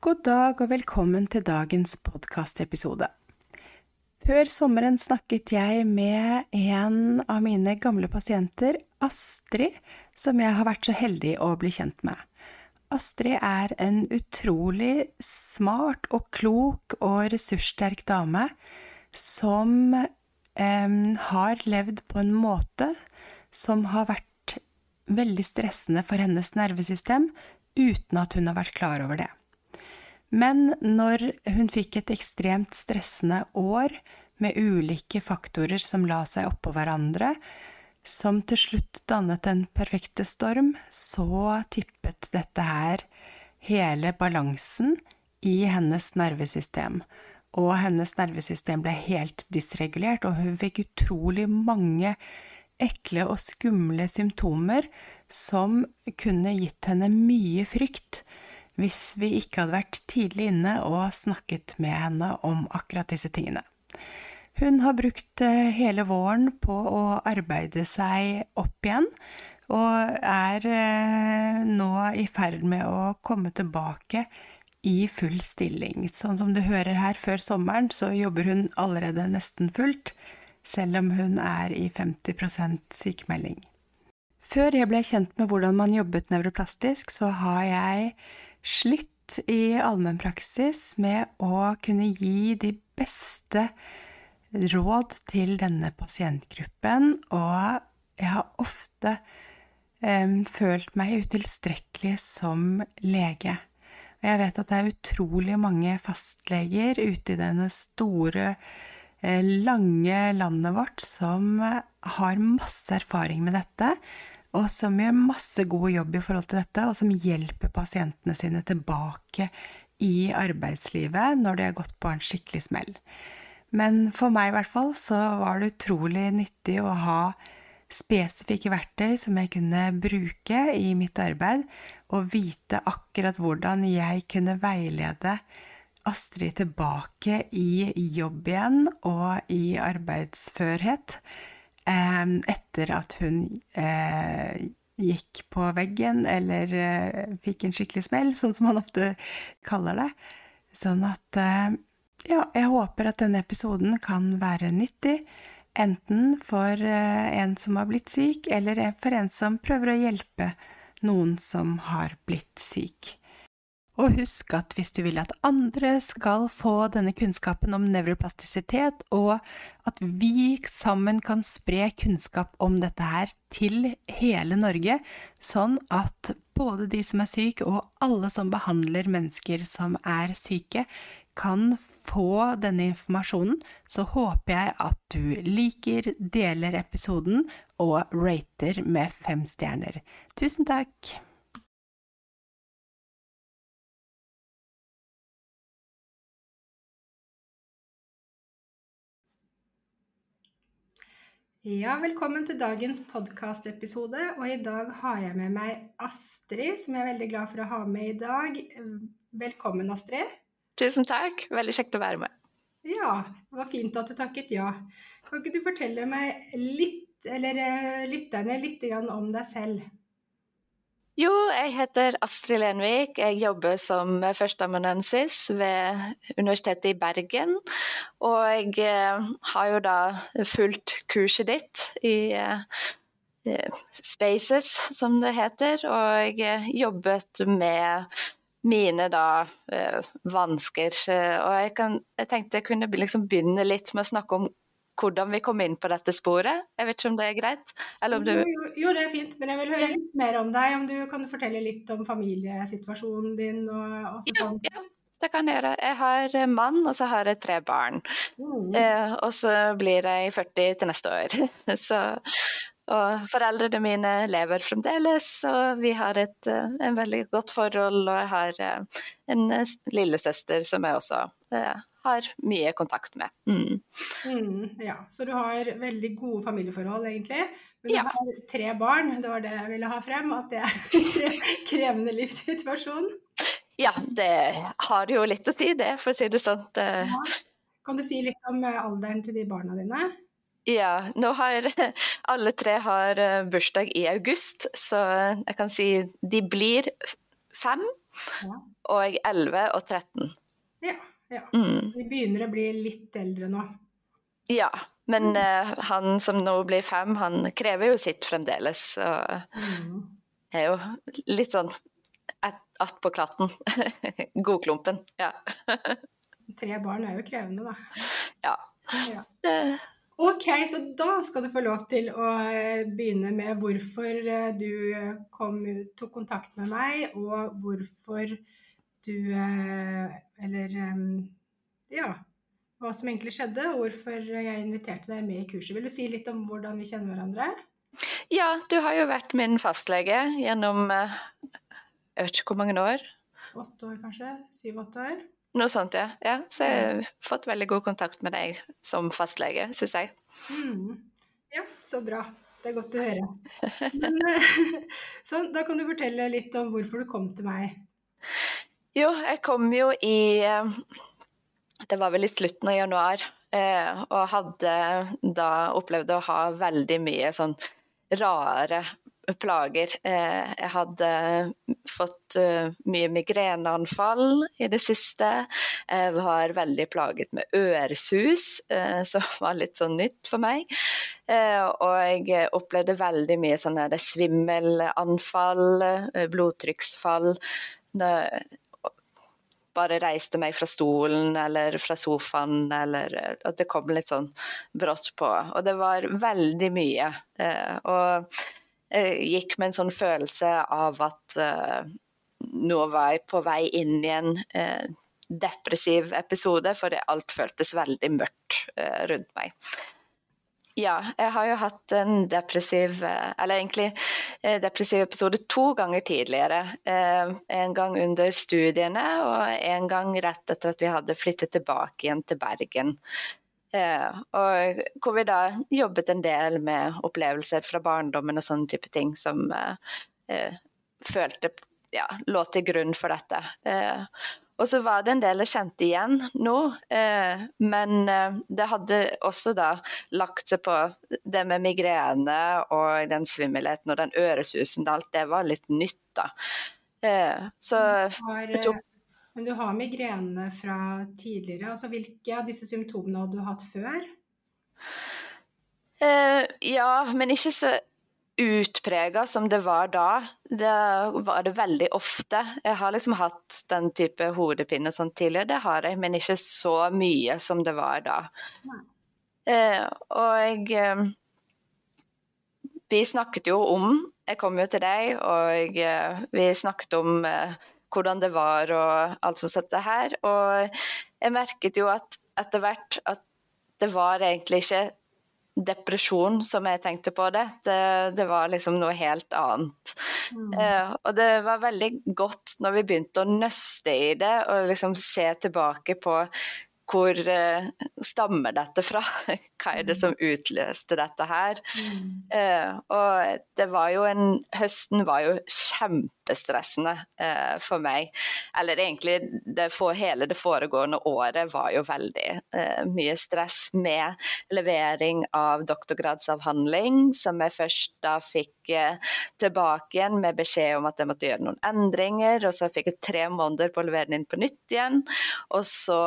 God dag og velkommen til dagens podkastepisode. Før sommeren snakket jeg med en av mine gamle pasienter, Astrid, som jeg har vært så heldig å bli kjent med. Astrid er en utrolig smart og klok og ressurssterk dame som eh, har levd på en måte som har vært veldig stressende for hennes nervesystem, uten at hun har vært klar over det. Men når hun fikk et ekstremt stressende år med ulike faktorer som la seg oppå hverandre, som til slutt dannet den perfekte storm, så tippet dette her hele balansen i hennes nervesystem. Og hennes nervesystem ble helt dysregulert, og hun fikk utrolig mange ekle og skumle symptomer som kunne gitt henne mye frykt hvis vi ikke hadde vært tidlig inne og snakket med henne om akkurat disse tingene. Hun har brukt eh, hele våren på å arbeide seg opp igjen, og er eh, nå i ferd med å komme tilbake i full stilling. Sånn som du hører her, før sommeren så jobber hun allerede nesten fullt, selv om hun er i 50% sykemelding. Før jeg ble kjent med hvordan man jobbet nevroplastisk, så har jeg slitt i allmennpraksis med å kunne gi de beste råd til denne pasientgruppen, og jeg har ofte um, følt meg utilstrekkelig som lege. Og jeg vet at det er utrolig mange fastleger ute i denne store, eh, lange landet vårt som har masse erfaring med dette, og som gjør masse god jobb i forhold til dette, og som hjelper pasientene sine tilbake i arbeidslivet når de har gått på en skikkelig smell. Men for meg i hvert fall så var det utrolig nyttig å ha spesifikke verktøy som jeg kunne bruke i mitt arbeid, og vite akkurat hvordan jeg kunne veilede Astrid tilbake i jobb igjen og i arbeidsførhet etter at hun eh, gikk på veggen eller eh, fikk en skikkelig smell, sånn som man ofte kaller det. Sånn at eh, ja, jeg håper at denne episoden kan være nyttig, enten for en som har blitt syk, eller for en som prøver å hjelpe noen som har blitt syk. Og husk at hvis du vil at andre skal få denne kunnskapen om nevroplastisitet, og at vi sammen kan spre kunnskap om dette her til hele Norge, sånn at både de som er syke og alle som behandler mennesker som er syke, kan få denne informasjonen, så håper jeg at du liker, deler episoden og rater med fem stjerner. Tusen takk! Ja, velkommen til dagens podkastepisode. Og i dag har jeg med meg Astrid, som jeg er veldig glad for å ha med i dag. Velkommen, Astrid. Tusen takk. Veldig kjekt å være med. Ja, det var fint at du takket ja. Kan ikke du fortelle meg litt, eller eh, lytterne litt om deg selv? Jo, jeg heter Astrid Lenvik. Jeg jobber som førsteamanuensis ved Universitetet i Bergen. Og jeg eh, har jo da fulgt kurset ditt i uh, Spaces, som det heter. Og jeg jobbet med mine da vansker. Og jeg, kan, jeg tenkte jeg kunne liksom begynne litt med å snakke om hvordan vi kom inn på dette sporet. Jeg vet ikke om det er greit? Du... Jo, jo, det er fint, men jeg vil høre litt mer om deg. Om du kan fortelle litt om familiesituasjonen din og, og sånn. Ja, det kan jeg gjøre. Jeg har mann, og så har jeg tre barn. Mm. Eh, og så blir jeg 40 til neste år. så, og foreldrene mine lever fremdeles, og vi har et uh, en veldig godt forhold. Og jeg har uh, en uh, lillesøster som jeg også har mye kontakt med. Mm. Mm, ja, Så du har veldig gode familieforhold, egentlig. Men du ja. har tre barn, det var det jeg ville ha frem. At det er en krevende livssituasjon. Ja, det har jo litt å si, det, for å si det sånn. Ja. Kan du si litt om alderen til de barna dine? Ja, nå har alle tre har eh, bursdag i august, så jeg kan si de blir fem, ja. og 11 og 13. Ja, ja. Mm. De begynner å bli litt eldre nå. Ja, men uh, han som nå blir fem, han krever jo sitt fremdeles. Og mm. er jo litt sånn attpå klatten. Godklumpen, ja. Tre barn er jo krevende, da. Ja. ja. Ok, så da skal du få lov til å eh, begynne med hvorfor eh, du eh, kom, tok kontakt med meg, og hvorfor du Eller ja, hva som egentlig skjedde, og hvorfor jeg inviterte deg med i kurset. Vil du si litt om hvordan vi kjenner hverandre? Ja, du har jo vært min fastlege gjennom jeg vet ikke hvor mange år. Åtte år, kanskje? Syv-åtte år? Noe sånt, ja. ja. Så jeg har fått veldig god kontakt med deg som fastlege, syns jeg. Mm. Ja, så bra. Det er godt å høre. Men, så da kan du fortelle litt om hvorfor du kom til meg. Jo, jeg kom jo i eh, Det var vel i slutten av januar. Eh, og hadde da opplevd å ha veldig mye sånn rare plager. Eh, jeg hadde fått eh, mye migreneanfall i det siste. Jeg var veldig plaget med øresus, eh, som var litt sånn nytt for meg. Og jeg opplevde veldig mye sånne svimmelanfall, blodtrykksfall. Bare reiste meg fra stolen eller fra sofaen, eller at det kom litt sånn brått på. Og det var veldig mye. Og Eh, gikk med en sånn følelse av at uh, nå var jeg på vei inn i en uh, depressiv episode, for alt føltes veldig mørkt rundt meg. Ja, jeg har jo hatt en depressiv Eller egentlig depressiv episode to ganger tidligere. En gang under studiene og en gang rett etter at vi hadde flyttet tilbake igjen til Bergen. Eh, og hvor vi da jobbet en del med opplevelser fra barndommen og sånne type ting som eh, eh, følte ja, lå til grunn for dette. Eh, og så var det en del jeg kjente igjen nå, eh, men eh, det hadde også da lagt seg på det med migrene og den svimmelheten og den øresusen. Alt det var litt nytt, da. så det tok men du har migrene fra tidligere. altså Hvilke av disse symptomene hadde du hatt før? Uh, ja, men ikke så utprega som det var da. Det var det veldig ofte. Jeg har liksom hatt den type hodepine sånn tidligere, det har jeg, men ikke så mye som det var da. Uh, og uh, Vi snakket jo om Jeg kom jo til deg, og vi snakket om hvordan det var og alt som satt det her. Og jeg merket jo at etter hvert at det var egentlig ikke depresjon som jeg tenkte på det. Det, det var liksom noe helt annet. Mm. Uh, og det var veldig godt når vi begynte å nøste i det og liksom se tilbake på hvor uh, stammer dette fra? Hva er det som utløste dette her? Mm. Uh, og det var jo en Høsten var jo kjempestressende eh, for meg. Eller egentlig det for, hele det foregående året var jo veldig mye stress med levering av doktorgradsavhandling, som jeg først da fikk tilbake igjen med beskjed om at jeg måtte gjøre noen endringer, og så fikk jeg tre måneder på å levere den inn på nytt igjen. Og så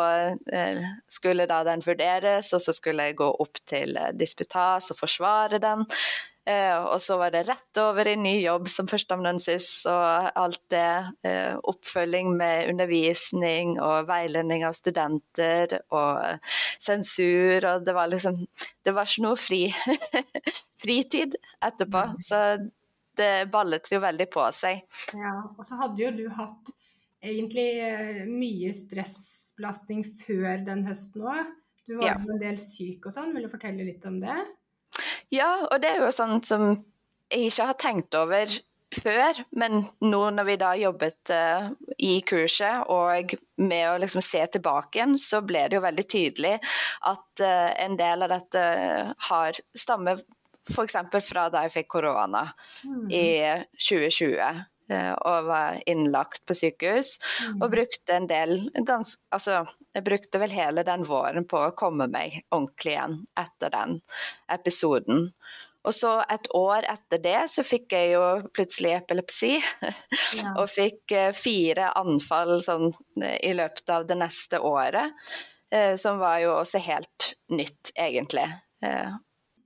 skulle da den vurderes, og så skulle jeg gå opp til eh, disputas og forsvare den. Eh, og så var det rett over i ny jobb som førsteamanuensis og alt det. Eh, oppfølging med undervisning og veiledning av studenter og sensur. Og det var liksom Det var ikke noe fri fritid etterpå. Mm. Så det ballet jo veldig på seg. Ja, og så hadde jo du hatt egentlig mye stressbelastning før den høsten òg. Du var ja. en del syk og sånn, vil du fortelle litt om det? Ja, og det er jo sånn som jeg ikke har tenkt over før, men nå når vi da jobbet uh, i kurset og med å liksom se tilbake igjen, så ble det jo veldig tydelig at uh, en del av dette har stammer f.eks. fra da jeg fikk korona mm. i 2020 eh, og var innlagt på sykehus. Mm. Og brukte en del gans, Altså, jeg brukte vel hele den våren på å komme meg ordentlig igjen etter den episoden. Og så et år etter det så fikk jeg jo plutselig epilepsi. Ja. og fikk eh, fire anfall sånn eh, i løpet av det neste året. Som var jo også helt nytt, egentlig.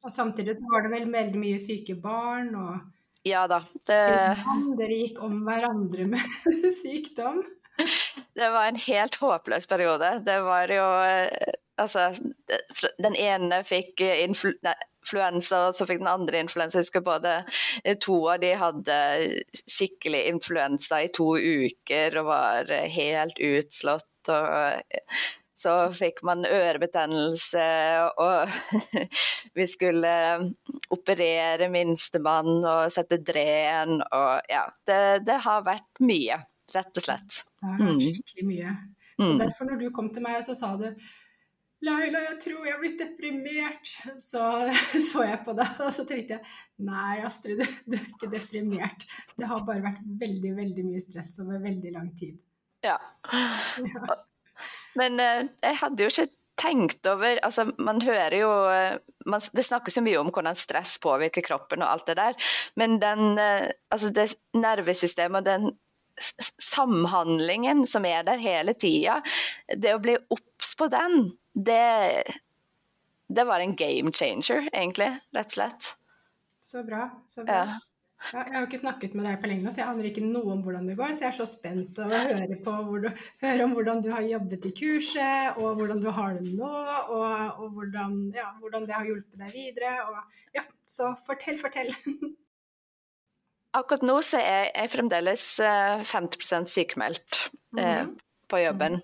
Og samtidig så var det vel veldig mye syke barn og ja da, det... Siden Dere gikk om hverandre med sykdom. Det var en helt håpløs periode. Det var jo Altså, den ene fikk influ influensa, og så fikk den andre influensa. Jeg husker både to av de hadde skikkelig influensa i to uker og var helt utslått. og så fikk man ørebetennelse, og vi skulle operere minstemann og sette dren og ja. Det, det, har vært mye, rett og slett. Det har vært mm. skikkelig mye. Så mm. derfor når du kom til meg så sa du Laila, jeg tror jeg har blitt deprimert. Så så jeg på deg, og så tenkte jeg nei, Astrid, du, du, er ikke deprimert. Det har bare vært veldig, veldig mye stress over veldig lang tid. Ja. ja. Men eh, jeg hadde jo ikke tenkt over altså Man hører jo eh, man, Det snakkes jo mye om hvordan stress påvirker kroppen og alt det der, men den, eh, altså det nervesystemet og den samhandlingen som er der hele tida, det å bli obs på den, det, det var en game changer, egentlig, rett og slett. Så bra. Så bra. Ja. Ja, jeg har jo ikke snakket med deg på lenge, så jeg aner ikke noe om hvordan det går. Så jeg er så spent å høre, du, høre om hvordan du har jobbet i kurset, og hvordan du har det nå, og, og hvordan, ja, hvordan, det har hjulpet deg videre. Og, ja, så fortell, fortell. Akkurat nå så er jeg fremdeles 50 eh, sykemeldt eh, mm. på jobben.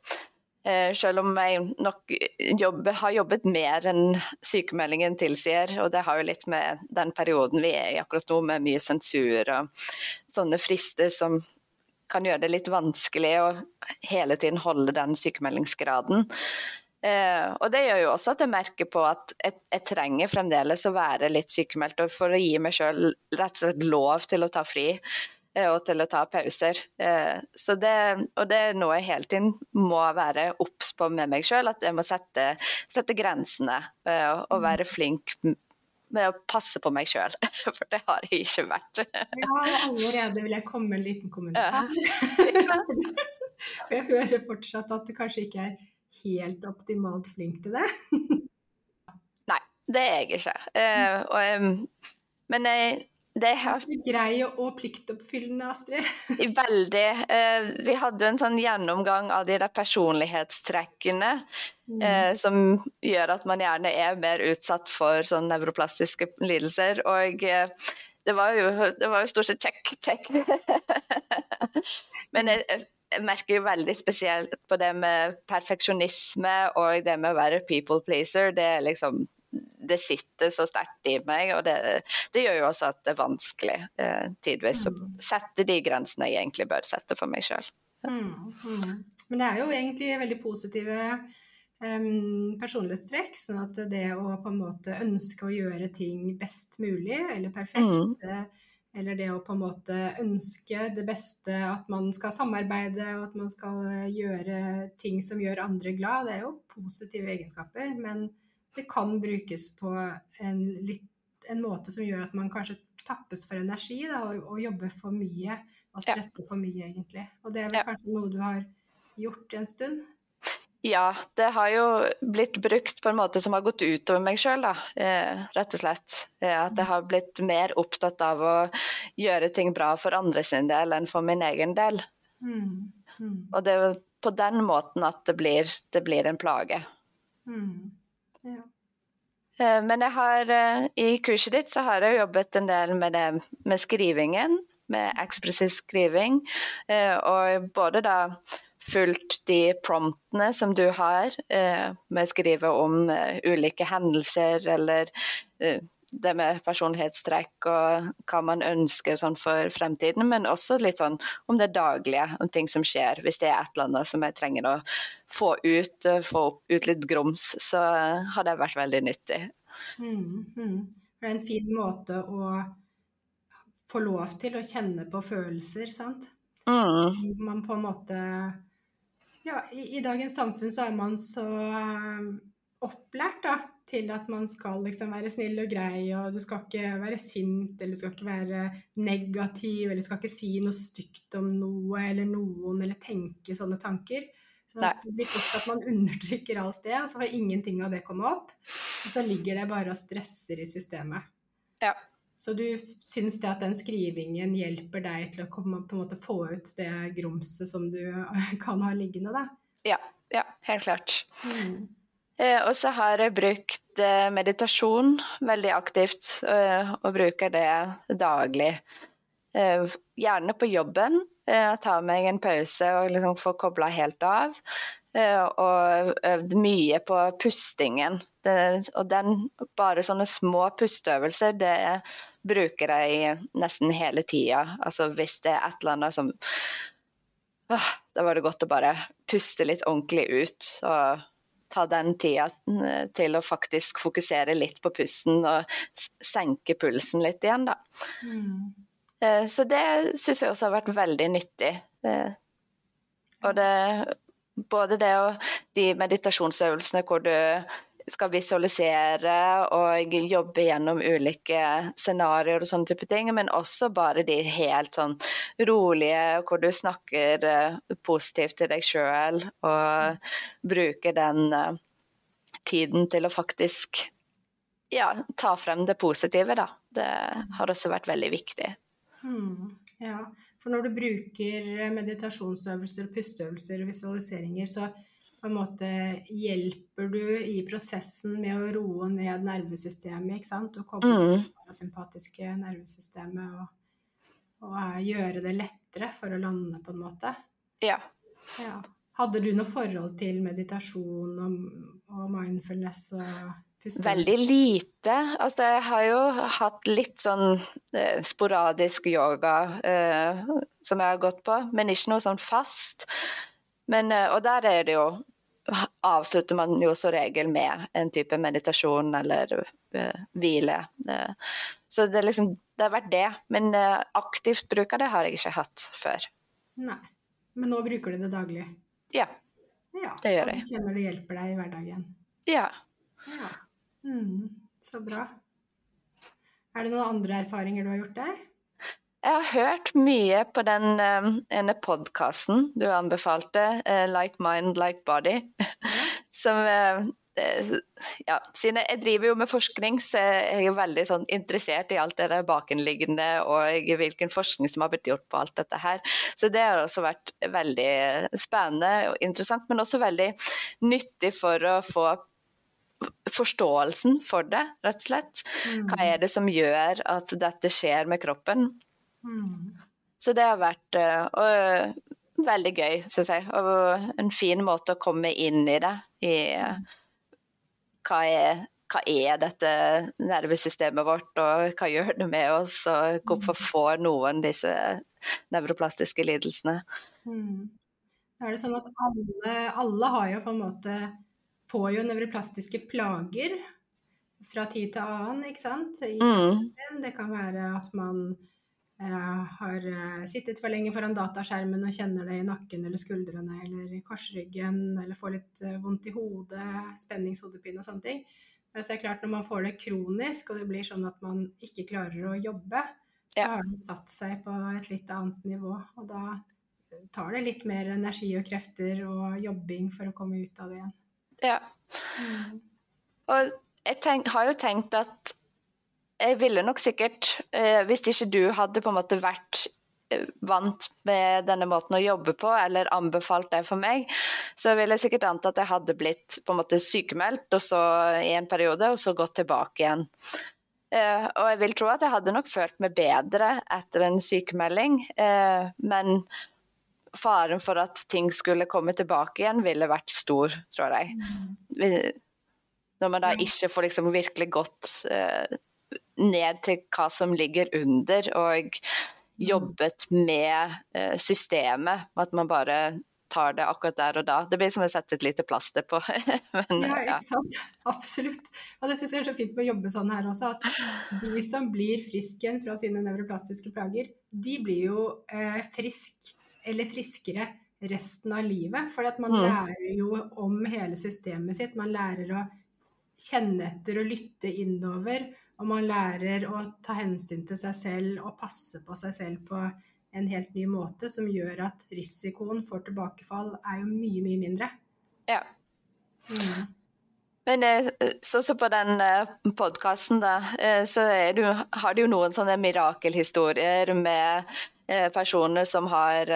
Eh, selv om jeg nok jobber, har jobbet mer enn sykemeldingen tilsier. Og det har jo litt med den perioden vi er i akkurat nå, med mye sensur og sånne frister som kan gjøre det litt vanskelig å hele tiden holde den sykemeldingsgraden. Eh, og det gjør jo også at jeg merker på at jeg, jeg trenger fremdeles å være litt sykemeldt for å gi meg sjøl rett og slett lov til å ta fri. Eh, og til å ta pauser. Eh, så det, og det er noe jeg hele tiden må være obs på med meg sjøl, at jeg må sette, sette grensene eh, og mm. være flink med å passe på meg sjøl, for det har jeg ikke vært. ja, allerede vil jeg komme med en liten kommentar. Ja. for jeg hører fortsatt at du kanskje ikke er helt optimalt flink til det. Nei, det er jeg ikke. Og, men jeg det har Grei og pliktoppfyllende, Astrid. Veldig. Eh, vi hadde en sånn gjennomgang av de der personlighetstrekkene mm. eh, som gjør at man gjerne er mer utsatt for sånn nevroplastiske lidelser. Og eh, det, var jo, det, var jo, stort sett check, check. Men jeg, jeg merker jo veldig spesielt på det med perfeksjonisme og det med å være people pleaser. Det er liksom det sitter så sterkt i meg, og det, det, gjør jo også at det er vanskelig eh, tidvis å mm. sette de grensene jeg egentlig bør sette for meg sjøl. Mm, mm. Men det er jo egentlig veldig positive um, personlighetstrekk, sånn at det å på en måte ønske å gjøre ting best mulig eller perfekt mm. Eller det å på en måte ønske det beste, at man skal samarbeide og at man skal gjøre ting som gjør andre glad. Det er jo positive egenskaper. Men det kan brukes på en, litt, en, måte som gjør at man kanskje tappes for energi da, og, og jobber for mye og stresser for mye, egentlig. Og det er vel kanskje noe du har gjort en stund? Ja, det har jo blitt brukt på en måte som har gått utover meg sjøl, eh, rett og slett. Eh, at jeg har blitt mer opptatt av å gjøre ting bra for andre sin del enn for min egen del. Mm. Mm. Og det er jo på den måten at det blir, det blir en plage. Mm. Eh, men jeg har, eh, i kurset ditt så har jeg jobbet en del med, det, med skrivingen, med ekspressiv skriving. Eh, og både da fulgt de promptene som du har med å skrive om ulike hendelser eller det med personlighetstrekk og hva man ønsker sånn for fremtiden, men også litt sånn om det daglige, om ting som skjer. Hvis det er et eller annet som jeg trenger å få ut, få ut litt grums, så har det vært veldig nyttig. Mm, mm. Det er en fin måte å få lov til å kjenne på følelser, sant? Mm. Man på en måte Ja, i, i dagens samfunn så er man så um, opplært da, til at man skal liksom være snill og grei, og du skal ikke være sint, eller du skal ikke være negativ, eller du skal ikke si noe stygt om noe eller noen, eller tenke sånne tanker. Så det blir fort at man undertrykker alt det, og så får ingenting av det komme opp. Og så ligger det bare og stresser i systemet. Ja. Så du syns det at den skrivingen hjelper deg til å komme, på en måte få ut det grumset som du kan ha liggende, da? Ja, ja helt klart. Mm. Eh, og så har jeg brukt eh, meditasjon veldig aktivt, eh, og bruker det daglig. Gjerne på jobben. Jeg tar meg en pause og liksom får kobla helt av. Og øvd mye på pustingen. Og den, bare sånne små pusteøvelser, det bruker jeg nesten hele tida. Altså hvis det er et eller annet som åh, Da var det godt å bare puste litt ordentlig ut. og ta den tida eh, til å faktisk fokusere litt på pusten og senke pulsen litt igjen, da. Mm. Eh, så det syns jeg også har vært veldig nyttig. Eh, og det både det og de meditasjonsøvelsene hvor du skal visualisere og jobbe gjennom ulike scenarioer og sånne type ting, men også bare de helt sånn rolige hvor du snakker uh, positivt til deg sjøl og bruker den uh, tiden til å faktisk ja, ta frem det positive, da. Det har også vært veldig viktig. Mm, ja, for når du bruker meditasjonsøvelser, pusteøvelser og visualiseringer, så på en måte hjelper du i prosessen med å roe ned nervesystemet, ikke sant? Og koble mm. det sympatiske nervesystemet og, og, gjøre det lettere for å lande, på en måte. Ja. ja. Hadde du noe forhold til meditasjon og, og mindfulness og Veldig lite. Altså, jeg har jo hatt litt sånn eh, sporadisk yoga eh, som jeg har gått på, men ikke noe sånn fast. Men, eh, og der er det jo avslutter man jo som regel med en type meditasjon eller uh, hvile. Uh, så det, liksom, det, har vært det. Men uh, aktivt bruk av det har jeg ikke hatt før. Nei. Men nå bruker du det daglig? Ja. ja. Det gjør jeg. Og du kjenner det hjelper deg i hverdagen? Ja. ja. Mm, så bra. Er det noen andre erfaringer du har gjort der? Jeg har hørt mye på den um, ene podkasten du anbefalte, uh, 'Like Mind, Like Body'. Som uh, ja, siden jeg driver jo med forskning, så er jeg veldig sånn interessert i alt det bakenliggende og hvilken forskning som har blitt gjort på alt dette her. Så det har også vært veldig spennende og interessant, men også veldig nyttig for å få forståelsen for det, rett og slett. Mm. Hva er det som gjør at dette skjer med kroppen? Mm. Så det har vært og, eh, veldig gøy, syns jeg. Og en fin måte å komme inn i det. I hva er, hva er dette nervesystemet vårt, og hva gjør det med oss, og hvorfor mm. får noen disse nevroplastiske lidelsene. Mm. Da er det sånn at alle, alle har jo på en måte får jo nevroplastiske plager fra tid til annen, ikke sant. Mm. Det kan være at man eh, har eh, sittet for lenge foran dataskjermen og kjenner det i nakken eller skuldrene eller i korsryggen, eller får litt eh, vondt i hodet, spenningshodepine og sånne ting. Men så er det klart når man får det kronisk, og det blir sånn at man ikke klarer å jobbe, så har den satt seg på et litt annet nivå. Og da tar det litt mer energi og krefter og jobbing for å komme ut av det igjen. Ja. Mm. Og jeg tenk, har jo tenkt at jeg ville nok sikkert, eh, hvis ikke du hadde på en måte vært eh, vant med denne måten å jobbe på, eller anbefalt det for meg, så ville jeg sikkert anta at jeg hadde blitt på en måte sykemeldt og så i en periode, og så gått tilbake igjen. Eh, og jeg vil tro at jeg hadde nok følt meg bedre etter en sykemelding, eh, men faren for at ting skulle komme tilbake igjen, ville vært stor, tror jeg. Når man da ikke får liksom virkelig gått uh, ned til hva som ligger under, og jobbet med eh, systemet. At man bare tar det akkurat der og da. Det blir som å sette et lite plaster på. Men, ja, ikke sant. Absolutt. Og det syns jeg er så fint med å jobbe sånn her også, at de som blir friske igjen fra sine nevroplastiske plager, de blir jo eh, frisk eller friskere resten av livet. For man mm. lærer jo om hele systemet sitt. Man lærer å kjenne etter og lytte innover. Og man lærer å ta hensyn til seg selv og passe på seg selv på en helt ny måte, som gjør at risikoen for tilbakefall er jo mye, mye mindre. Ja. Mm. Men eh, sånn som på den eh, podkasten, da, eh, så du, har du jo noen sånne mirakelhistorier med personer som har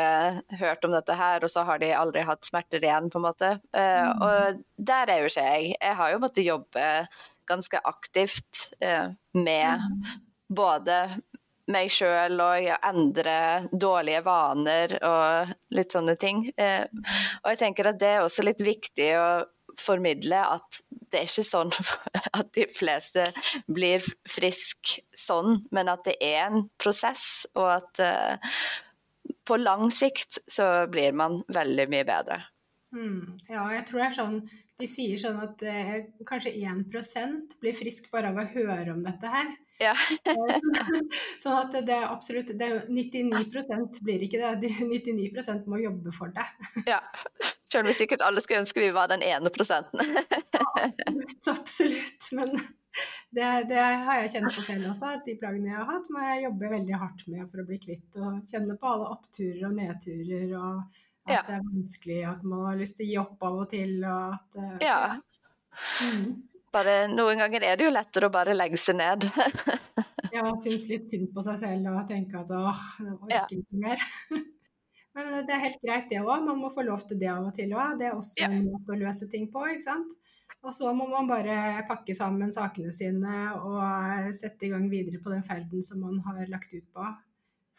hørt om dette her, og så har de aldri hatt smerter igjen, på en måte. Mm. Og der er jo ikke jeg. Jeg har jo måttet jobbe ganske aktivt med mm. både meg sjøl og endre dårlige vaner og litt sånne ting. Og jeg tenker at det er også litt viktig å formidle at det er ikke sånn at de fleste blir friske sånn, men at det er en prosess, og at uh, på lang sikt så blir man veldig mye bedre. Mm, ja, jeg tror det er sånn De sier sånn at eh, kanskje 1 blir frisk bare av å høre om dette her. Ja. sånn at det er absolutt det er 99% blir ikke det. 99% må jobbe for det. ja. Selv om vi sikkert alle skulle ønske vi var den ene prosenten. absolutt, absolutt. Men det, det, har jeg kjent på selv også, at de plagene jeg har hatt, må jeg jobbe veldig hardt med for å bli kvitt. Og kjenne på alle oppturer og nedturer, og at ja. det er vanskelig, at man har lyst til å gi opp av og til, og at eh, Ja. Mm. Bare, noen ganger er det jo lettere å bare legge seg ned. ja, synes litt synd på seg selv og tenke at åh, det var ikke ja. mer. Men det er helt greit, det òg. Man må få lov til det av og til òg. Det er også en måte å løse ting på, ikke sant. Og så må man bare pakke sammen sakene sine og sette i gang videre på den ferden som man har lagt ut på,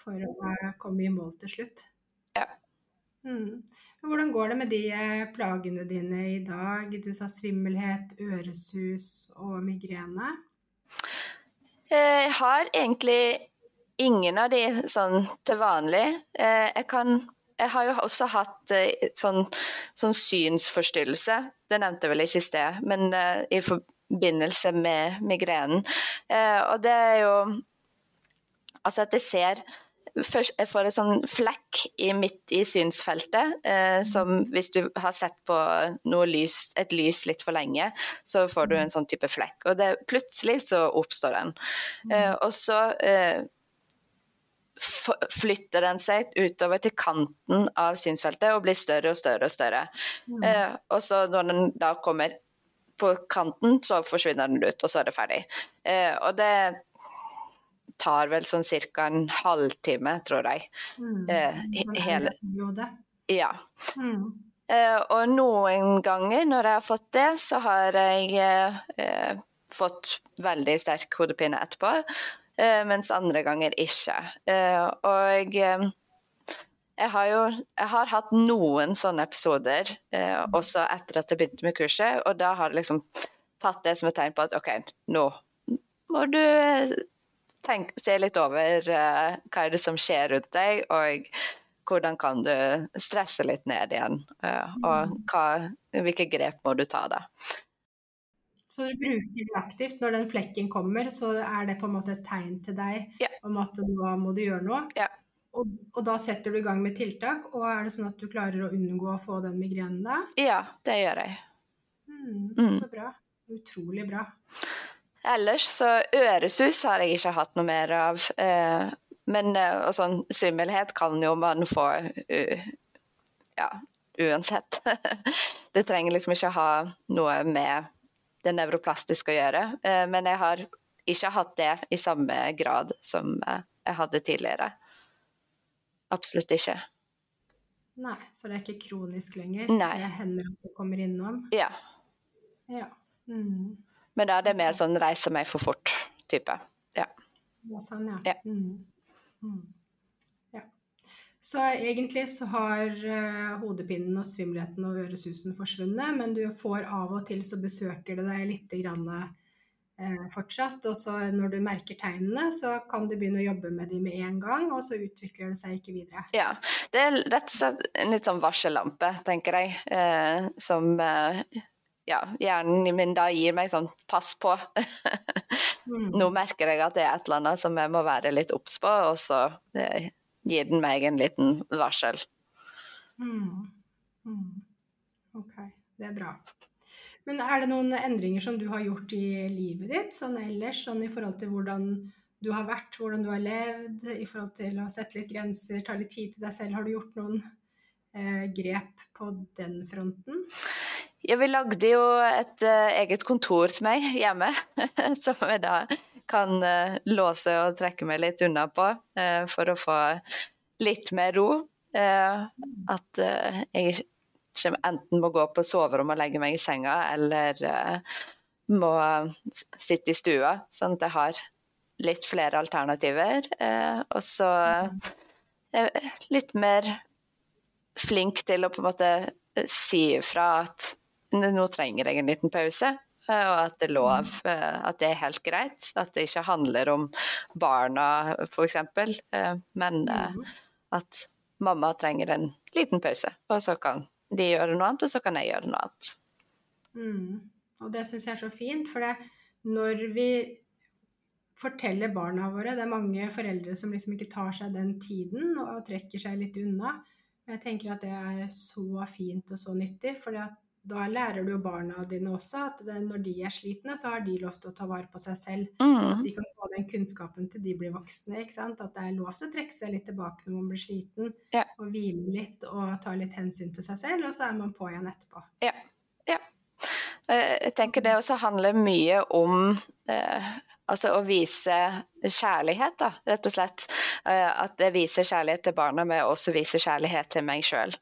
for å komme i mål til slutt. Ja. Mm. Hvordan går det med de plagene dine i dag? Du sa svimmelhet, øresus og migrene. Eh, jeg har egentlig ingen av de sånn til vanlig. Eh, jeg kan jeg har jo også hatt eh, sånn, sånn synsforstyrrelse, det nevnte jeg vel ikke i sted, men uh, i forbindelse med migrenen. Og det er jo Altså at jeg ser Først, jeg får en sånn flekk i, midt i synsfeltet, eh, som hvis du har sett på lys, et lys litt for lenge, så får du en sånn type flekk. Og det, plutselig så oppstår den. Eh, og så eh, flytter den seg utover til kanten av synsfeltet og blir større og større og større. Mm. Eh, og så når den da kommer på kanten, så forsvinner den ut, og så er det ferdig. Eh, og det tar vel sånn ca. en halvtime, tror jeg. Mm, eh, hele Ja. Mm. Eh, og noen ganger når jeg har fått det, så har jeg eh, fått veldig sterk hodepine etterpå. Eh, mens andre ganger ikke. Eh, og eh, jeg har jo jeg har hatt noen sånne episoder også etter at jeg begynte med kurset, og da har jeg liksom tatt det som et tegn på at OK, nå må du tenk, se litt over hva er det som skjer rundt deg, og hvordan kan du stresse litt ned igjen, og hva, hvilke grep må du ta da. Så du bruker det aktivt. Når den flekken kommer, så er det på en måte et tegn til deg ja. om at nå må du gjøre noe. Ja. Og, og, da setter du i gang med tiltak. Og er det sånn at du klarer å unngå å få den migrenen da? Ja, det gjør jeg. Mm, mm. Så bra. Utrolig bra. Ellers så øresus har jeg ikke hatt noe mer av. Eh, men eh, og sånn svimmelhet kan jo man få uh, ja, uansett. det trenger liksom ikke ha noe med det nevroplastiske å gjøre. Eh, men jeg har ikke hatt det i samme grad som eh, jeg hadde tidligere. Absolutt ikke. Nei, så det er ikke kronisk lenger? Nei. Det hender at det kommer innom? Ja. ja. Mm. Men da er det mer sånn reise meg for fort-type. Ja. ja. Sånn, ja. ja. Mm. Mm. Så egentlig så har uh, hodepinen og svimmelheten og øresusen forsvunnet, men du får av og til så besøker det deg litt grann, uh, fortsatt. Og så når du merker tegnene, så kan du begynne å jobbe med dem med en gang, og så utvikler det seg ikke videre. Ja. Det er rett og slett en litt sånn varsellampe, tenker jeg, uh, som eh, ja, hjernen min da gir meg sånn pass på. Mm. Nå merker jeg at det er et eller annet som jeg må være litt obs på, og så eh, gir den meg en liten varsel. Mm. Mm. Ok, det er bra. Men er det noen endringer som du har gjort i livet ditt, sånn ellers, sånn i forhold til hvordan du har vært, hvordan du har levd, i forhold til å sette litt grenser, ta litt tid til deg selv? Har du gjort noen eh, grep på den fronten? Ja, vi lagde jo et uh, eget kontor til meg hjemme, som jeg da kan uh, låse og trekke meg litt unna på, uh, for å få litt mer ro. at jeg enten må gå på soverommet og legge meg i senga, eller må sitte i stua, sånn at jeg har litt flere alternativer. og så litt mer flink til å på en måte si ifra at nå trenger jeg en liten pause. Eh, og at det er lov, eh, at det er helt greit. At det ikke handler om barna, f.eks. Eh, men at mamma trenger en liten pause. Og så kan de gjøre noe annet, og så kan jeg gjøre noe annet. Mm. Og det syns jeg er så fint, for det, når vi forteller barna våre Det er mange foreldre som liksom ikke tar seg den tiden og trekker seg litt unna. Jeg tenker at det er så fint og så nyttig. For da lærer du jo barna dine også at det, når de er slitne, så har de lov til å ta vare på seg selv. Mm. At de kan få den kunnskapen til de blir voksne. ikke sant? At det er lov til å trekke seg litt tilbake når man blir sliten, Ja. og hvile litt og ta litt hensyn til seg selv, og så er man på igjen etterpå. Ja. ja. Eh, Jeg tenker det også handler mye om eh, altså å vise kjærlighet, da, rett og slett. Eh, At jeg viser kjærlighet til barna med å også vise kjærlighet til meg sjøl,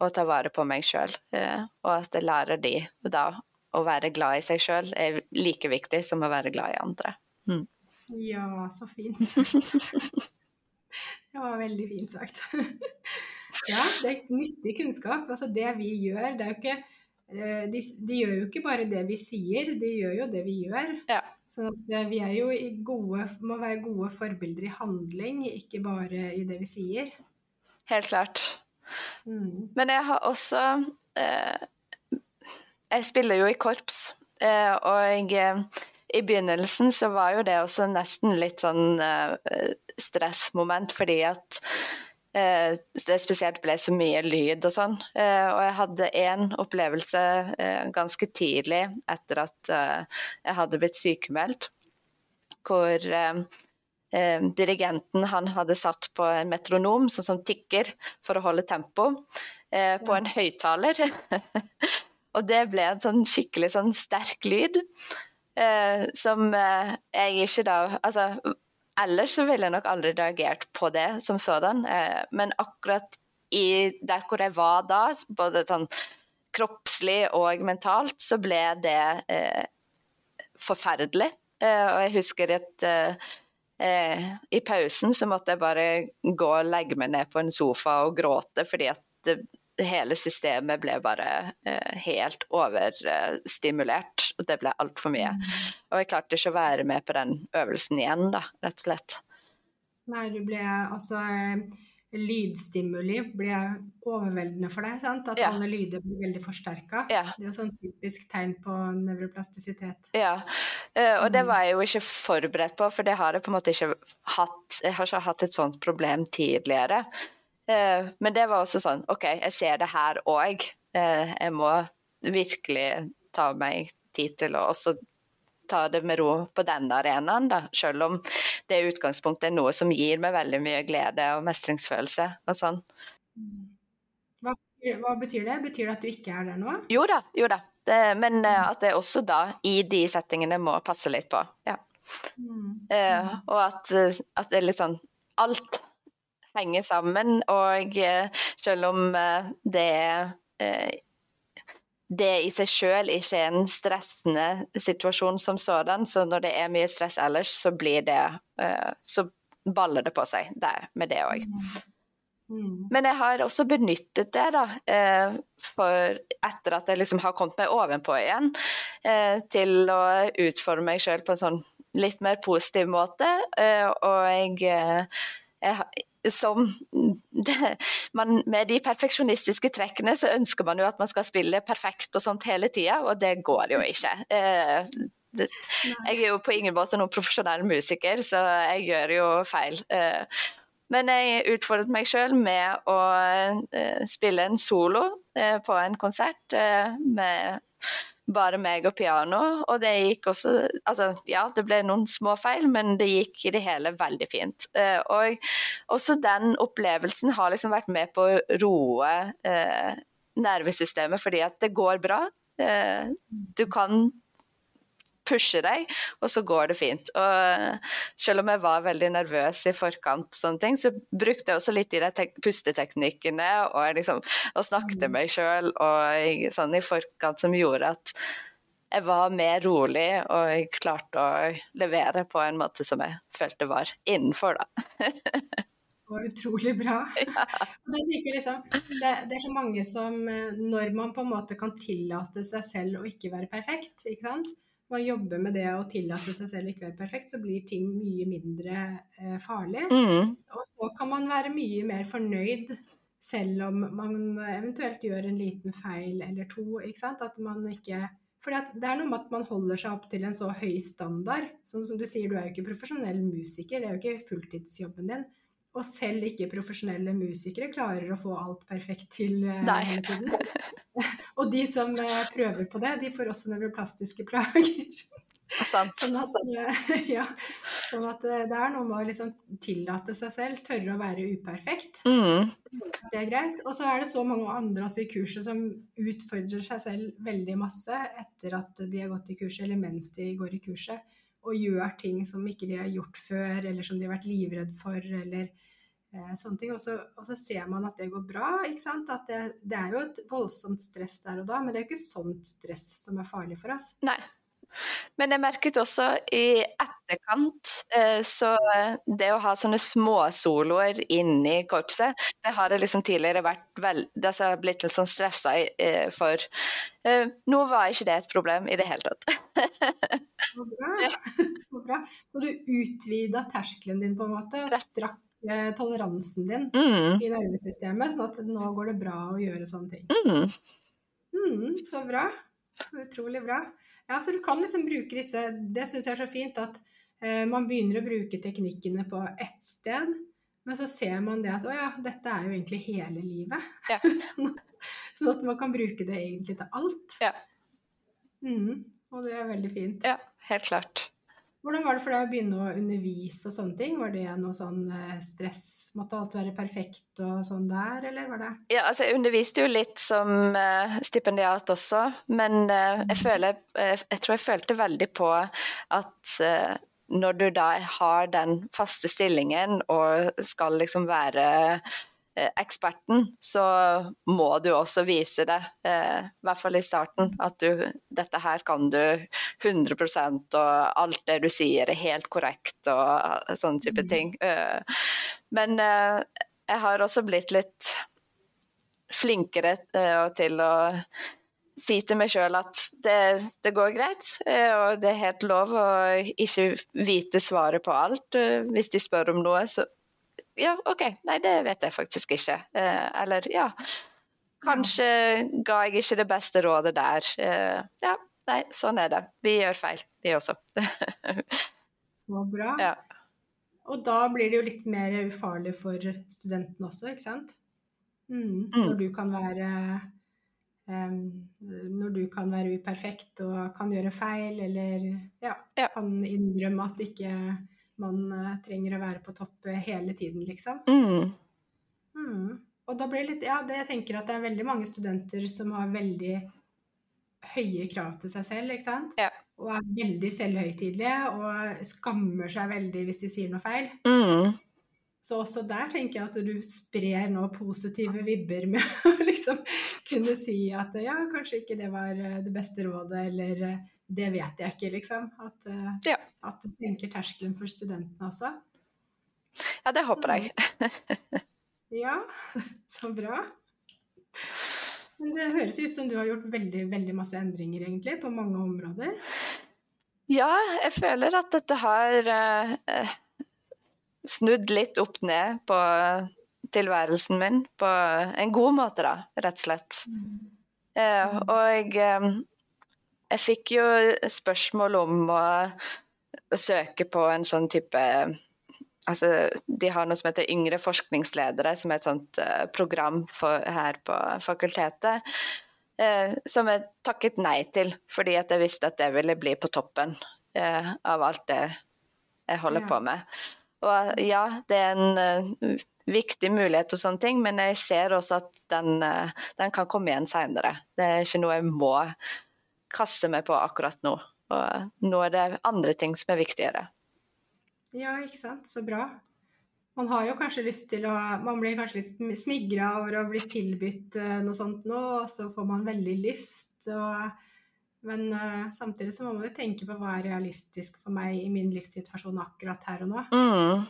og ta vare på meg sjøl. Og at jeg lærer de da å være glad i seg sjøl er like viktig som å være glad i andre. Ja, så fint. det var veldig fint sagt. ja, det er nyttig kunnskap. Altså det vi gjør, det er jo ikke eh, de, de gjør jo ikke bare det vi sier, de gjør jo det vi gjør. Ja. Så eh, vi er jo i gode, må være gode forbilder i handling, ikke bare i det vi sier. Helt klart. Mm. Men jeg har også eh, Jeg spiller jo i korps, eh, og jeg, eh, i begynnelsen så var jo det også nesten litt sånn eh, stressmoment, fordi at eh, det spesielt ble så mye lyd og sånn. Eh, og jeg hadde en opplevelse eh, ganske tidlig etter at jeg hadde blitt sykemeldt, hvor dirigenten han hadde satt på en metronom sånn som tikker for å holde tempo, på en høyttaler. og det ble en sånn skikkelig sånn sterk lyd. som jeg ikke da Altså ellers så ville jeg nok aldri reagert på det som sådan, eh, men akkurat i der hvor jeg var da, både sånn kroppslig og mentalt, så ble det eh, forferdelig. Eh, og jeg husker at i pausen så måtte jeg bare gå og legge meg ned på en sofa og gråte, fordi at hele systemet ble bare eh, helt overstimulert. Og det ble altfor mye. Og jeg klarte ikke å være med på den øvelsen igjen, da, rett og slett. Nei, du ble altså eh, Lydstimuli ble overveldende for deg, sant? At Ja. alle lyder blir veldig forsterka. Ja. Det er jo sånn typisk tegn på nevroplastisitet. Ja, eh, og det Mm. var jeg jo ikke forberedt på, for det har jeg på en måte ikke hatt. Jeg har ikke hatt et sånt problem tidligere. Eh, Men det var også sånn, OK, jeg ser det her òg. Jeg må virkelig ta meg tid til å også ta det med ro på denne arenaen, da. Selv om det utgangspunktet er noe som gir meg veldig mye glede og mestringsfølelse og sånn. Hva, hva betyr det? Betyr det at du ikke er der nå? Jo da, jo da. Det, men eh, at jeg også da, i de settingene, må passe litt på. Ja. Mm. Eh, og at, eh, at det er litt sånn Alt henger sammen, og eh, selv om eh, det eh, det i seg sjøl ikke er en stressende situasjon som sådan, så når det er mye stress ellers, så blir det Så baller det på seg der med det òg. Mm. Men jeg har også benyttet det, da, for etter at jeg liksom har kommet meg ovenpå igjen, til å utforme meg sjøl på en sånn litt mer positiv måte. Og jeg, jeg som det, man, Med de perfeksjonistiske trekkene så ønsker man jo at man skal spille perfekt og sånt hele tida, og det går jo ikke. Eh, det, jeg er jo på ingen måte noen profesjonell musiker, så jeg gjør jo feil. Eh, men jeg utfordret meg sjøl med å eh, spille en solo eh, på en konsert eh, med bare meg og piano. Og det gikk også Altså, ja, det ble noen små feil, men det gikk i det hele veldig fint. Eh, og også den opplevelsen har liksom vært med på å roe eh, nervesystemet, fordi at det går bra. Eh, du kan pushe deg, og så går det fint. Og selv om jeg var veldig nervøs i forkant, sånne ting, så brukte jeg også litt de pusteteknikkene og, liksom, og snakket med meg sjøl sånn i forkant som gjorde at jeg var mer rolig og jeg klarte å levere på en måte som jeg følte var innenfor, da. Det var utrolig bra. Ja. Det, liksom, det, det, er så mange som Når man på en måte kan tillate seg selv å ikke være perfekt, ikke sant? Man jobber med det å tillate seg selv ikke være perfekt, så blir ting mye mindre eh, farlig. Mm. Og så kan man være mye mer fornøyd selv om man eventuelt gjør en liten feil eller to. ikke sant? At man ikke for det er noe med at man holder seg opp til en så høy standard. Sånn som du sier, du er jo ikke profesjonell musiker, det er jo ikke fulltidsjobben din. Og selv ikke profesjonelle musikere klarer å få alt perfekt til Nei. hele tiden. og de som uh, prøver på det, de får også nevroplastiske plager. sånn at, uh, ja, sånn at det er noe med å liksom tillate seg selv, tørre å være uperfekt. Mm. Det er greit. Og så er det så mange andre også i kurset som utfordrer seg selv veldig masse etter at de har gått i kurset, eller mens de går i kurset og gjør ting som ikke de har gjort før, eller som de har vært livredd for, eller eh, sånne ting. Og så, og så, ser man at det går bra. ikke sant? At det, det, er jo et voldsomt stress der og da, men det er jo ikke sånt stress som er farlig for oss. Nei. Men jeg merket også i etterkant, eh, så det å ha sånne småsoloer inni korpset, det har jeg liksom tidligere vært vel, det har blitt litt sånn stressa eh, for. Eh, nå var ikke det et problem i det hele tatt. Så bra. Så bra. Så du utvida terskelen din på en måte, og strakk toleransen din mm. i nervesystemet, sånn at nå går det bra å gjøre sånne ting. Mm. Mm, så bra. Så utrolig bra. Ja, så du kan liksom bruke disse Det syns jeg er så fint at eh, man begynner å bruke teknikkene på ett sted, men så ser man det at å ja, dette er jo egentlig hele livet. Ja. sånn, sånn, at man kan bruke det egentlig til alt. Ja. Mm, og det er veldig fint. Ja, helt klart. Hvordan var det for deg å begynne å undervise og sånne ting? Var det noe sånn eh, stress? Måtte alt være perfekt og sånn der, eller var det Ja, altså jeg underviste jo litt som uh, stipendiat også, men uh, jeg føler uh, Jeg tror jeg følte veldig på at når du da har den faste stillingen og skal liksom være Eh, eksperten, så må du også vise det, eh, i hvert fall i starten, at du, dette her kan du 100 og alt det du sier er helt korrekt og sånne type mm. ting. Eh, men jeg har også blitt litt flinkere til å si til meg sjøl at det, det, går greit, og det er helt lov å ikke vite svaret på alt. Hvis de spør om noe, så ja, OK, nei, det vet jeg faktisk ikke. Eh, eller ja, kanskje ga jeg ikke det beste rådet der. Eh, ja, nei, sånn er det. Vi gjør feil, vi også. Så bra. Ja. Og da blir det jo litt mer ufarlig for studenten også, ikke sant? Mm, mm. Når du kan være um, Når du kan være uperfekt og kan gjøre feil, eller ja, ja. kan innrømme at ikke man uh, trenger å være på topp uh, hele tiden, liksom. Mm. Mm. Og da blir det litt Ja, det, jeg tenker at det er veldig mange studenter som har veldig høye krav til seg selv, ikke sant? Ja. Og er veldig selvhøytidelige og skammer seg veldig hvis de sier noe feil. Mm. Så også der tenker jeg at du sprer nå positive vibber med å liksom kunne si at ja, kanskje ikke det var eh, det beste rådet, eller det vet jeg ikke, liksom. At, uh, ja. at det senker terskelen for studentene også. Ja, det håper jeg. Ja, så bra. Men det høres ut som du har gjort veldig, veldig masse endringer, egentlig, på mange områder. Ja, jeg føler at dette har eh, snudd litt opp ned på tilværelsen min på en god måte, da, rett og slett. Mm. Eh, og um, jeg fikk jo spørsmål om å, å søke på en sånn type Altså, de har noe som heter Yngre forskningsledere, som er et sånt uh, program for, her på fakultetet. Uh, som jeg takket nei til, fordi jeg visste at det ville bli på toppen uh, av alt det jeg holder ja. på med. Og ja, det er en viktig mulighet og sånne ting, men jeg ser også at den, den kan komme igjen seinere. Det er ikke noe jeg må kaste meg på akkurat nå. Og nå er det andre ting som er viktigere. Ja, ikke sant. Så bra. Man har jo kanskje lyst til å Man blir kanskje litt smigra over å bli tilbudt uh, noe sånt nå, og så får man veldig lyst. Og, men uh, samtidig så må man jo tenke på hva er realistisk for meg i min livssituasjon akkurat her og nå. Mm.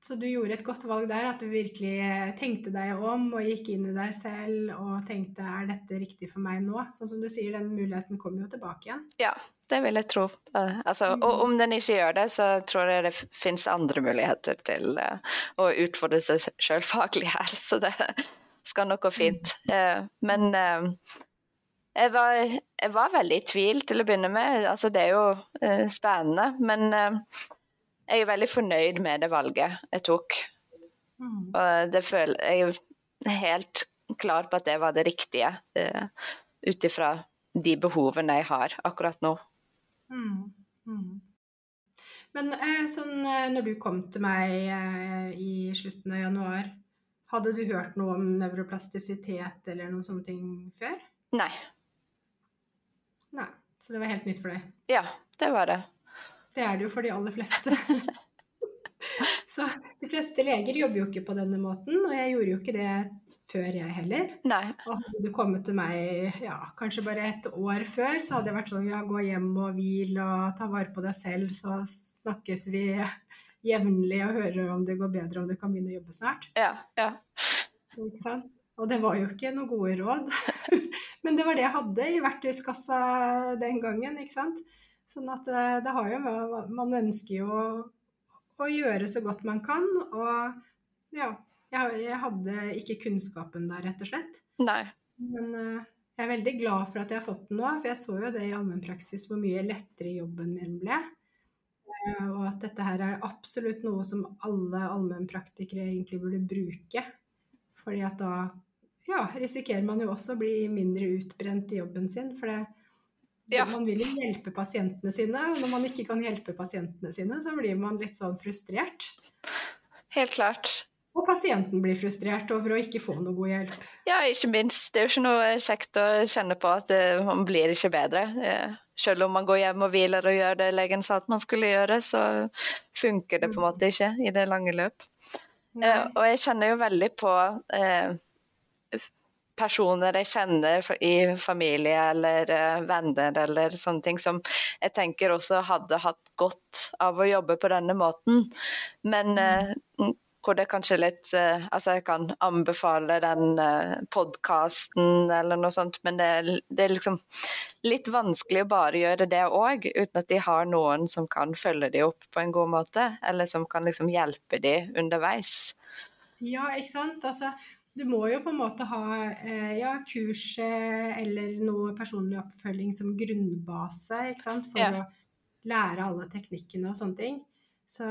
Så du gjorde et godt valg der, at du virkelig eh, tenkte deg om og gikk inn i deg selv og tenkte er dette riktig for meg nå? Sånn som du sier, den muligheten kommer jo tilbake igjen. Ja, det vil jeg tro. Eh, altså, og om den ikke gjør det, så tror jeg det finnes andre muligheter til uh, å utfordre seg sjøl faglig her, så det skal nok gå fint. Uh, men jeg, var, jeg, var, veldig i tvil til å begynne med. Altså, det er jo spennende, men jeg er veldig fornøyd med det valget jeg tok. Mm. Og det føler jeg er helt klar på at det var det riktige, uh, ut ifra de behovene jeg har akkurat nå. Mm. Mm. Men eh, sånn, eh, når du kom til meg i slutten av januar, hadde du hørt noe om nevroplastisitet eller noen sånne ting før? Nei. Nei, Så det var helt nytt for deg? Ja, det var det. Det er det jo for de aller fleste. Så de fleste leger jobber jo ikke på denne måten, og jeg gjorde jo ikke det før jeg heller. Nei. Og hadde du kommet til meg ja, kanskje bare et år før, så hadde jeg vært sånn ja, gå hjem og hvil og ta vare på deg selv, så snakkes vi jevnlig og hører om det går bedre, om du kan begynne å jobbe snart. Ja, ja. Ikke sant? Og det var jo ikke noen gode råd. Men det var det jeg hadde i verktøyskassa den gangen, ikke sant. Sånn at eh, det har jo Man ønsker jo å, å gjøre så godt man kan, og ja. Jeg, jeg, hadde ikke kunnskapen der, rett og slett. Nei. Men uh, jeg er veldig glad for at jeg har fått den nå, for jeg så jo det i allmennpraksis hvor mye lettere jobben min ble. Uh, og at dette her er absolutt noe som alle allmennpraktikere egentlig burde bruke. Fordi at da ja, risikerer man jo også å bli mindre utbrent i jobben sin. For det, ja. Man vil jo hjelpe pasientene sine, og når man ikke kan hjelpe pasientene sine, så blir man litt sånn frustrert. Helt klart. Og pasienten blir frustrert over å ikke få noe god hjelp. Ja, ikke minst. Det er jo ikke noe kjekt å kjenne på at det, man blir ikke bedre. Eh, selv om man går hjem og hviler og gjør det legen sa at man skulle gjøre, så funker det på en måte ikke i det lange løp. Nei. Eh, og jeg kjenner jo veldig på eh, personer jeg kjenner i familie eller uh, venner eller sånne ting, som jeg tenker også hadde hatt godt av å jobbe på denne måten. Men mm. hvor det kanskje litt uh, Altså, jeg kan anbefale den podkasten eller noe sånt, men det, det, er liksom litt vanskelig å bare gjøre det òg, uten at de har noen som kan følge de opp på en god måte, eller som kan liksom hjelpe de underveis. Ja, ikke sant. Altså, du må jo på en måte ha eh, ja, kurs eller noe personlig oppfølging som grunnbase for ja. å lære alle teknikkene og sånne ting. Så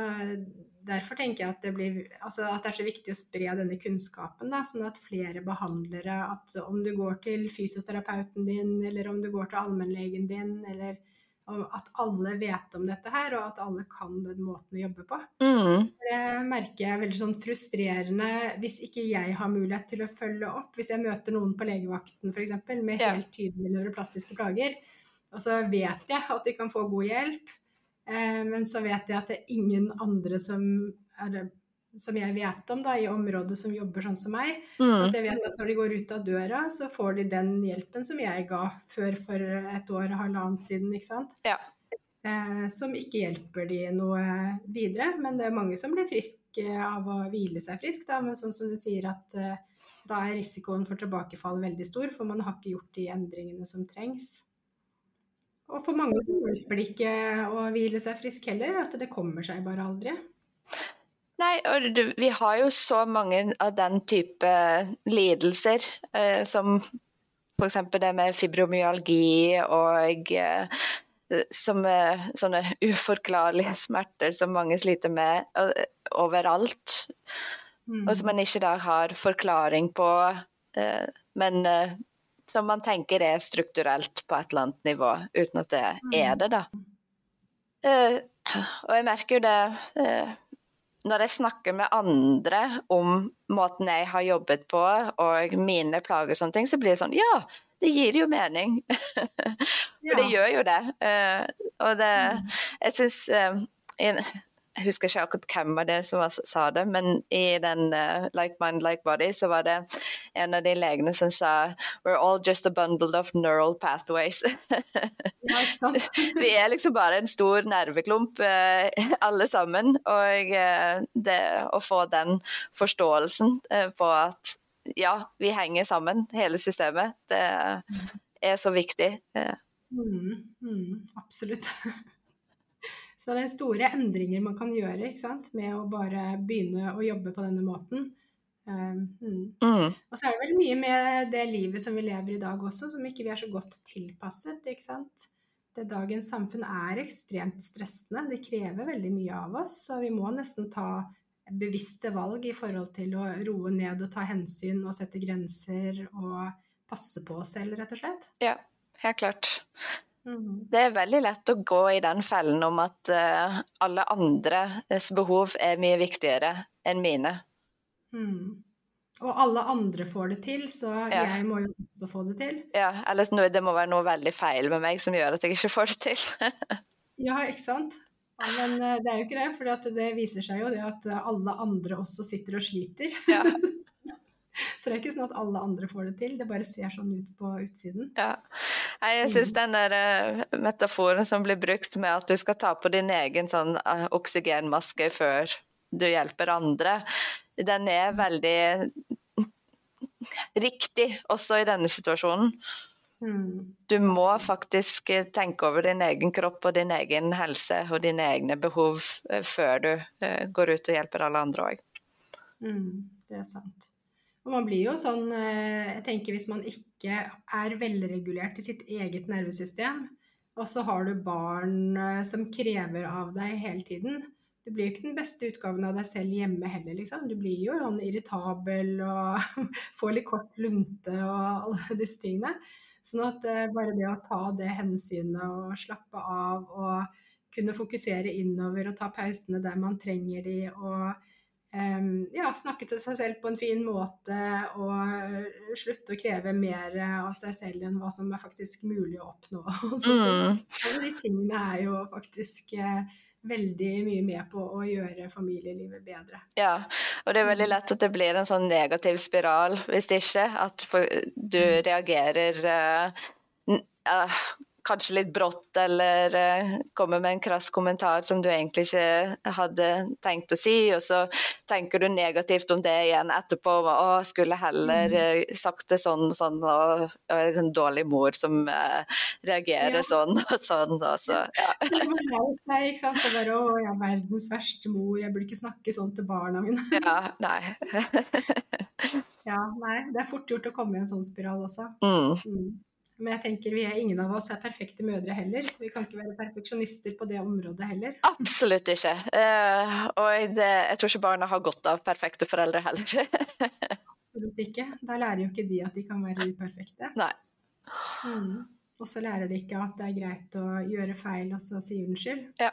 Derfor tenker jeg at det, blir, altså at det er så viktig å spre denne kunnskapen, da, sånn at flere behandlere at Om du går til fysioterapeuten din, eller om du går til allmennlegen din, eller at alle vet om dette her, og at alle kan den måten å jobbe på. Mm. Det merker jeg er veldig sånn frustrerende hvis ikke jeg har mulighet til å følge opp. Hvis jeg møter noen på legevakten f.eks. med helt tydelige neuroplastiske plager, og så vet jeg at de kan få god hjelp, eh, men så vet jeg at det er ingen andre som er som jeg vet om da, i området som jobber sånn som meg. Mm. Så jeg vet at når de går ut av døra, så får de den hjelpen som jeg ga før for et år og halvannet siden. ikke sant? Ja. eh, som ikke hjelper de noe videre. Men det er mange som blir friske av å hvile seg frisk, da. Men sånn som du sier at eh, da er risikoen for tilbakefall veldig stor, for man har ikke gjort de endringene som trengs. Og for mange så hjelper det ikke å hvile seg frisk heller, at det kommer seg bare aldri. Nei, og du, vi har jo så mange av den type lidelser, eh, som f.eks. det med fibromyalgi og eh, som eh, sånne uforklarlige smerter som mange sliter med og, overalt. Mm. Og som man ikke da har forklaring på, eh, men eh, som man tenker er strukturelt på et eller annet nivå, uten at det er det, da. Eh, og jeg merker jo det når jeg snakker med andre om måten jeg har jobbet på og mine plager og sånne ting, så blir det sånn Ja, det gir jo mening. og det gjør jo det. Uh, og det mm. Jeg syns jeg husker ikke akkurat hvem av det som sa det, men i den uh, Like Mind, Like Body så var det en av de legene som sa We're all just a bundle of neural pathways. Vi er liksom bare en stor nerveklump, uh, alle sammen. Og uh, det å få den forståelsen på at ja, vi henger sammen, hele systemet, det er så viktig. Mm, mm, absolutt. Så det er store endringer man kan gjøre med å bare begynne å jobbe på denne måten. Um, mm. Mm. Og så er det vel mye med det livet som vi lever i dag også, som ikke vi er så godt tilpasset. ikke sant? Det dagens samfunn er ekstremt stressende. Det krever veldig mye av oss. Så vi må nesten ta bevisste valg i forhold til å roe ned og ta hensyn og sette grenser og passe på oss selv, rett og slett. Ja, helt klart. Mm. Det er veldig lett å gå i den fellen om at uh, alle andres behov er mye viktigere enn mine. Mm. Og alle andre får det til, så ja. jeg må jo også få det til. Ja, eller det må være noe veldig feil med meg som gjør at jeg ikke får det til. ja, ikke sant. Ja, men uh, det er jo ikke det, for det viser seg jo det at alle andre også sitter og sliter. Ja. Så det er ikke sånn at alle andre får det til, det bare ser sånn ut på utsiden. Ja. Jeg syns den der uh, metaforen som blir brukt med at du skal ta på din egen sånn uh, oksygenmaske før du hjelper andre, den er veldig riktig også i denne situasjonen. Mm. Du må faktisk eh, tenke over din egen kropp og din egen helse og dine egne behov før du går ut og hjelper alle andre òg. Mm, det er sant. Og man blir jo sånn eh, Jeg tenker hvis man ikke er velregulert i sitt eget nervesystem, og så har du barn eh, som krever av deg hele tiden Du blir jo ikke den beste utgaven av deg selv hjemme heller, liksom. Du blir jo sånn irritabel og får litt kort lunte og alle disse tingene. Sånn at eh, bare det å ta det hensynet og slappe av og kunne fokusere innover og ta pausene der man trenger de og ja, snakke til seg selv på en fin måte og slutte å kreve mer av seg selv enn hva som er faktisk mulig å oppnå. Mm. Alle de tingene er jo faktisk uh, veldig mye med på å gjøre familielivet bedre. Ja, og det er veldig lett at det blir en sånn negativ spiral hvis det ikke. At du mm. reagerer uh, uh, kanskje litt brått, eller uh, kommer med en krass kommentar som du egentlig ikke hadde tenkt å si, og så tenker du negativt om det igjen etterpå. Å, skulle heller uh, sagt det sånn og sånn, og, og en dårlig mor som uh, reagerer ja. sånn og sånn. Og så, ja. Nei, ikke sant. Det bare, å, jeg er verdens verste mor, jeg burde ikke snakke sånn til barna mine. ja, nei. ja, nei. Det er fort gjort å komme i en sånn spiral også. Mm. Mm. Men jeg tenker vi er ingen av oss er perfekte mødre heller, så vi kan ikke være perfeksjonister på det området heller. Absolutt ikke. Uh, og det, jeg tror ikke barna har godt av perfekte foreldre heller. Absolutt ikke. Da lærer jo ikke de at de kan være uperfekte. Nei. Mm. Og så lærer de ikke at det er greit å gjøre feil og så si unnskyld. Ja.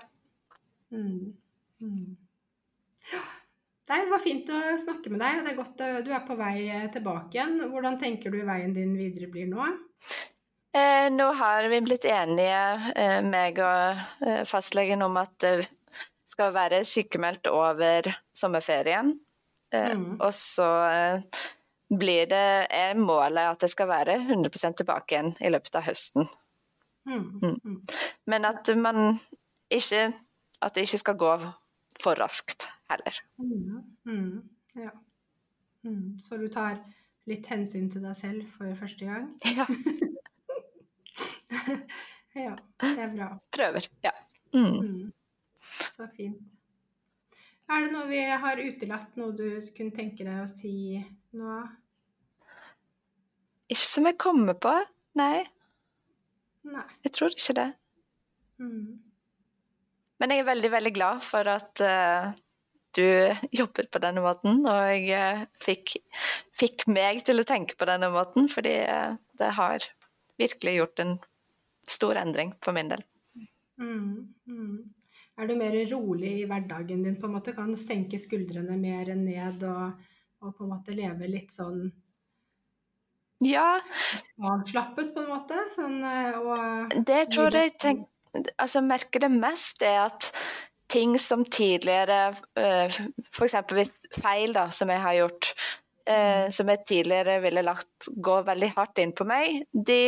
Mm. Mm. Det var fint å snakke med deg, og det er godt du er på vei tilbake igjen. Hvordan tenker du veien din videre blir nå? Eh, nå har vi blitt enige, eh, meg og eh, fastlegen, om at det skal være sykemeldt over sommerferien. Eh, mm. Og så eh, blir det er målet at det skal være 100% tilbake igjen i løpet av høsten. Mm. Mm. Mm. Men at man ikke At det ikke skal gå for raskt heller. Mm. Mm. Ja. Mm. Så du tar litt hensyn til deg selv for første gang? Ja, ja, det er bra. prøver. Ja. Mm. Mm. Så fint. Er det noe vi har utelatt, noe du kunne tenke deg å si nå? Ikke som jeg kommer på. Nei, Nei. jeg tror ikke det. Mm. Men jeg er veldig, veldig glad for at uh, du jobbet på denne måten, og jeg eh, fikk, fikk meg til å tenke på denne måten, fordi uh, det har virkelig gjort en stor endring for min del. Mm. Mm. Er du mer rolig i hverdagen din, på en måte? Kan senke skuldrene mer ned og, og på en måte leve litt sånn Ja, avslappet, på en måte? Sånn, eh, og det tror jeg tenk, altså merker det mest er at ting som tidligere uh, F.eks. feil da, som jeg har gjort, eh, som jeg tidligere ville lagt gå veldig hardt inn på meg, de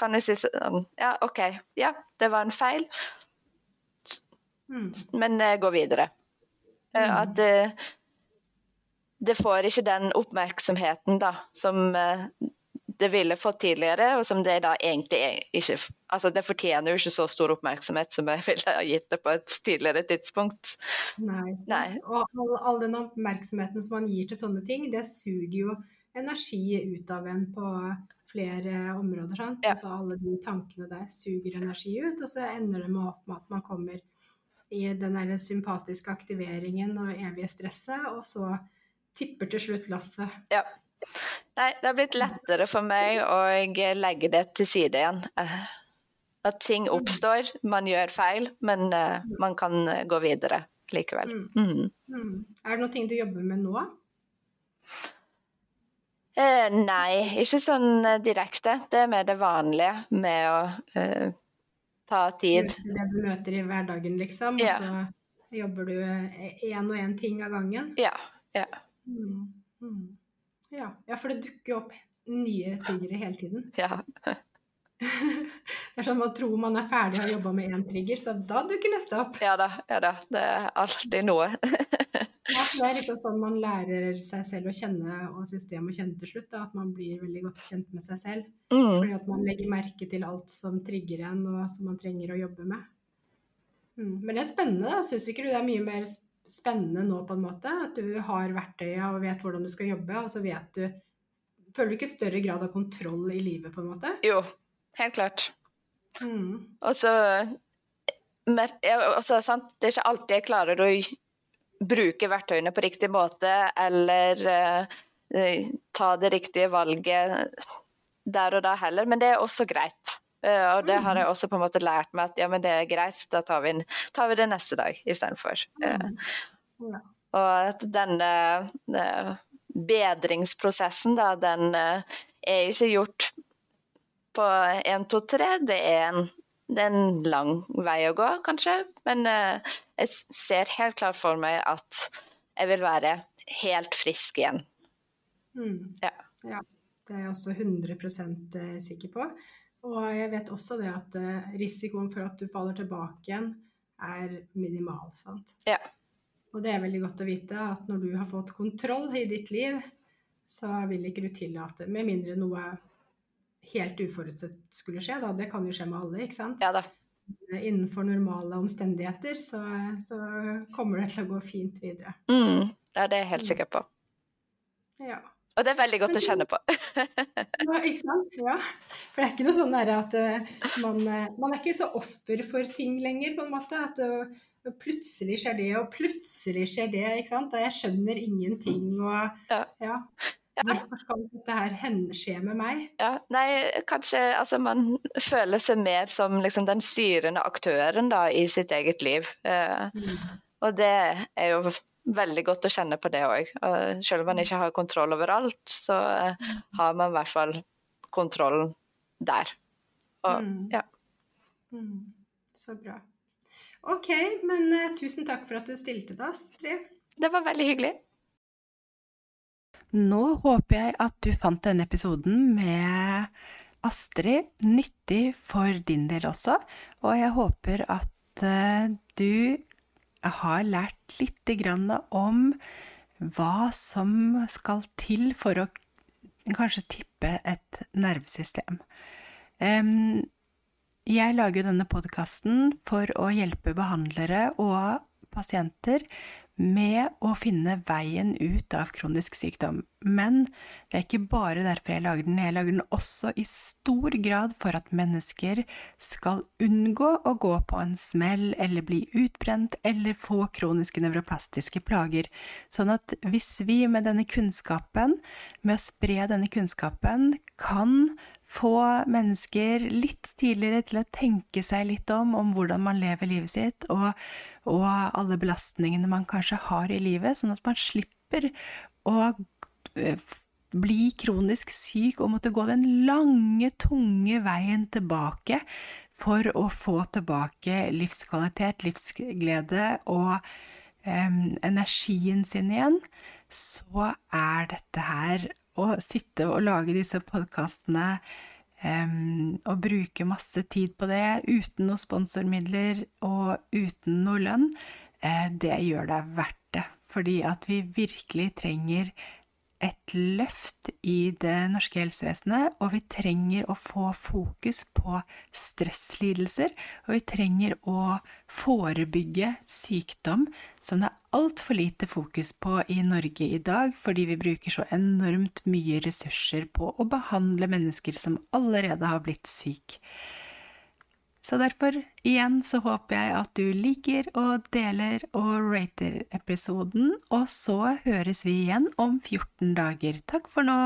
kan jeg si sånn Ja, OK, ja, det var en feil, mm. men jeg går videre. Eh, Mm. At det, det får ikke den oppmerksomheten da, som eh, det ville fått tidligere, og som det da egentlig er ikke Altså, det fortjener jo ikke så stor oppmerksomhet som jeg ville ha gitt det på et tidligere tidspunkt. Nei. Nei. Og all, all den oppmerksomheten som man gir til sånne ting, det suger jo energi ut av en på flere områder. Sant? Ja. Altså alle de tankene der suger energi ut, og så ender det med opp med at man kommer i den der sympatiske aktiveringen og evige stresset, og så tipper til slutt lasset. Ja. Nei, det har blitt lettere for meg å legge det til side igjen. At ting oppstår, man gjør feil, men eh, man kan gå videre likevel. Mm. Mm. Er det ting du jobber med nå? Eh, nei, ikke sånn eh, direkte. Det er mer det vanlige med å eh, ta tid. Det du møter i hverdagen, liksom, Ja. og så jobber du én og én ting av gangen? Ja. ja. Mm. Mm. Ja. ja, for det dukker jo opp nye triggere hele tiden. ja. Det er sånn Man tror man er ferdig og har jobba med én trigger, så da dukker neste opp. Ja da, ja da. Det er alltid noe. Ja, det er litt sånn man lærer seg selv å kjenne og systemet å kjenne til slutt. Da, at man blir veldig godt kjent med seg selv. Mm. Fordi at man legger merke til alt som trigger en, og som man trenger å jobbe med. Mm. Men det er spennende. da. Syns ikke du det er mye mer spennende nå, på en måte? At du har verktøya og vet hvordan du skal jobbe, og så vet du Føler du ikke større grad av kontroll i livet, på en måte? Jo, helt klart. Mm. Og så sant? Det er ikke alltid jeg klarer å bruke verktøyene på riktig måte, eller eh, eh, ta det riktige valget der og da heller, men det er også greit. Uh, og det har jeg også på en måte lært meg at ja, men det er greit, da tar vi, tar vi det neste dag istedenfor. Uh, Ja. og at denne uh, bedringsprosessen, da, den uh, er ikke gjort på én, to, tre. Det er en, det er en lang vei å gå, kanskje. Men uh, jeg ser helt klart for meg at jeg vil være helt frisk igjen. Mm. Ja. ja. Det er jeg også 100% sikker på. Og jeg vet også det at eh, risikoen for at du faller tilbake igjen, er minimal. sant? Ja. Og det er veldig godt å vite at når du har fått kontroll i ditt liv, så vil ikke du tillate, med mindre noe helt uforutsett skulle skje, da. Det kan jo skje med alle, ikke sant? Ja da. Innenfor normale omstendigheter så, så kommer det til å gå fint videre. Mm, det er det jeg helt sikker på. Ja. Og det er veldig godt å kjenne på. Ja, ikke sant? Ja. For det er ikke noe sånn at eh, man, eh, man er ikke så offer for ting lenger, på en måte. At eh, plutselig skjer det, og plutselig skjer det, ikke sant. Og jeg skjønner ingenting, og Ja. ja. Hvorfor skal dette her hende skje med meg? Ja, nei, kanskje altså, man føler seg mer som liksom, den styrende aktøren da, i sitt eget liv. Eh, og det er jo veldig godt å kjenne på det òg. Selv om man ikke har kontroll over alt, så uh, har man i hvert fall kontrollen der. Og, Mm. ja. Mm. Så bra. Ok, men uh, tusen takk for at du stilte til oss, Astrid. Det var veldig hyggelig. Nå håper jeg at du fant denne episoden med Astrid nyttig for din del også, og jeg håper at eh, du har lært litt om hva som skal til for å kanskje tippe et nervesystem. Jeg lager denne podkasten for å hjelpe behandlere og pasienter med å finne veien ut av kronisk sykdom. Men det er ikke bare derfor jeg lager den. Jeg lager den også i stor grad for at mennesker skal unngå å gå på en smell eller bli utbrent eller få kroniske nevroplastiske plager. Sånn at hvis vi med denne kunnskapen, med å spre denne kunnskapen, kan få mennesker litt tidligere til å tenke seg litt om, om hvordan man lever livet sitt, og, og alle belastningene man kanskje har i livet, sånn at man slipper å eh, bli kronisk syk og måtte gå den lange, tunge veien tilbake for å få tilbake livskvalitet, livsglede og um, energien sin igjen, så er dette her å sitte og lage disse podkastene um, og bruke masse tid på det uten noen sponsormidler og uten noe lønn, uh, det gjør det verdt det. Fordi at vi virkelig trenger et løft i det norske helsevesenet, og vi trenger å få fokus på stresslidelser, og vi trenger å forebygge sykdom som det er altfor lite fokus på i Norge i dag, fordi vi bruker så enormt mye ressurser på å behandle mennesker som allerede har blitt syke. Så derfor, igjen, så håper jeg at du liker og deler og rater episoden, og så høres vi igjen om 14 dager. Takk for nå!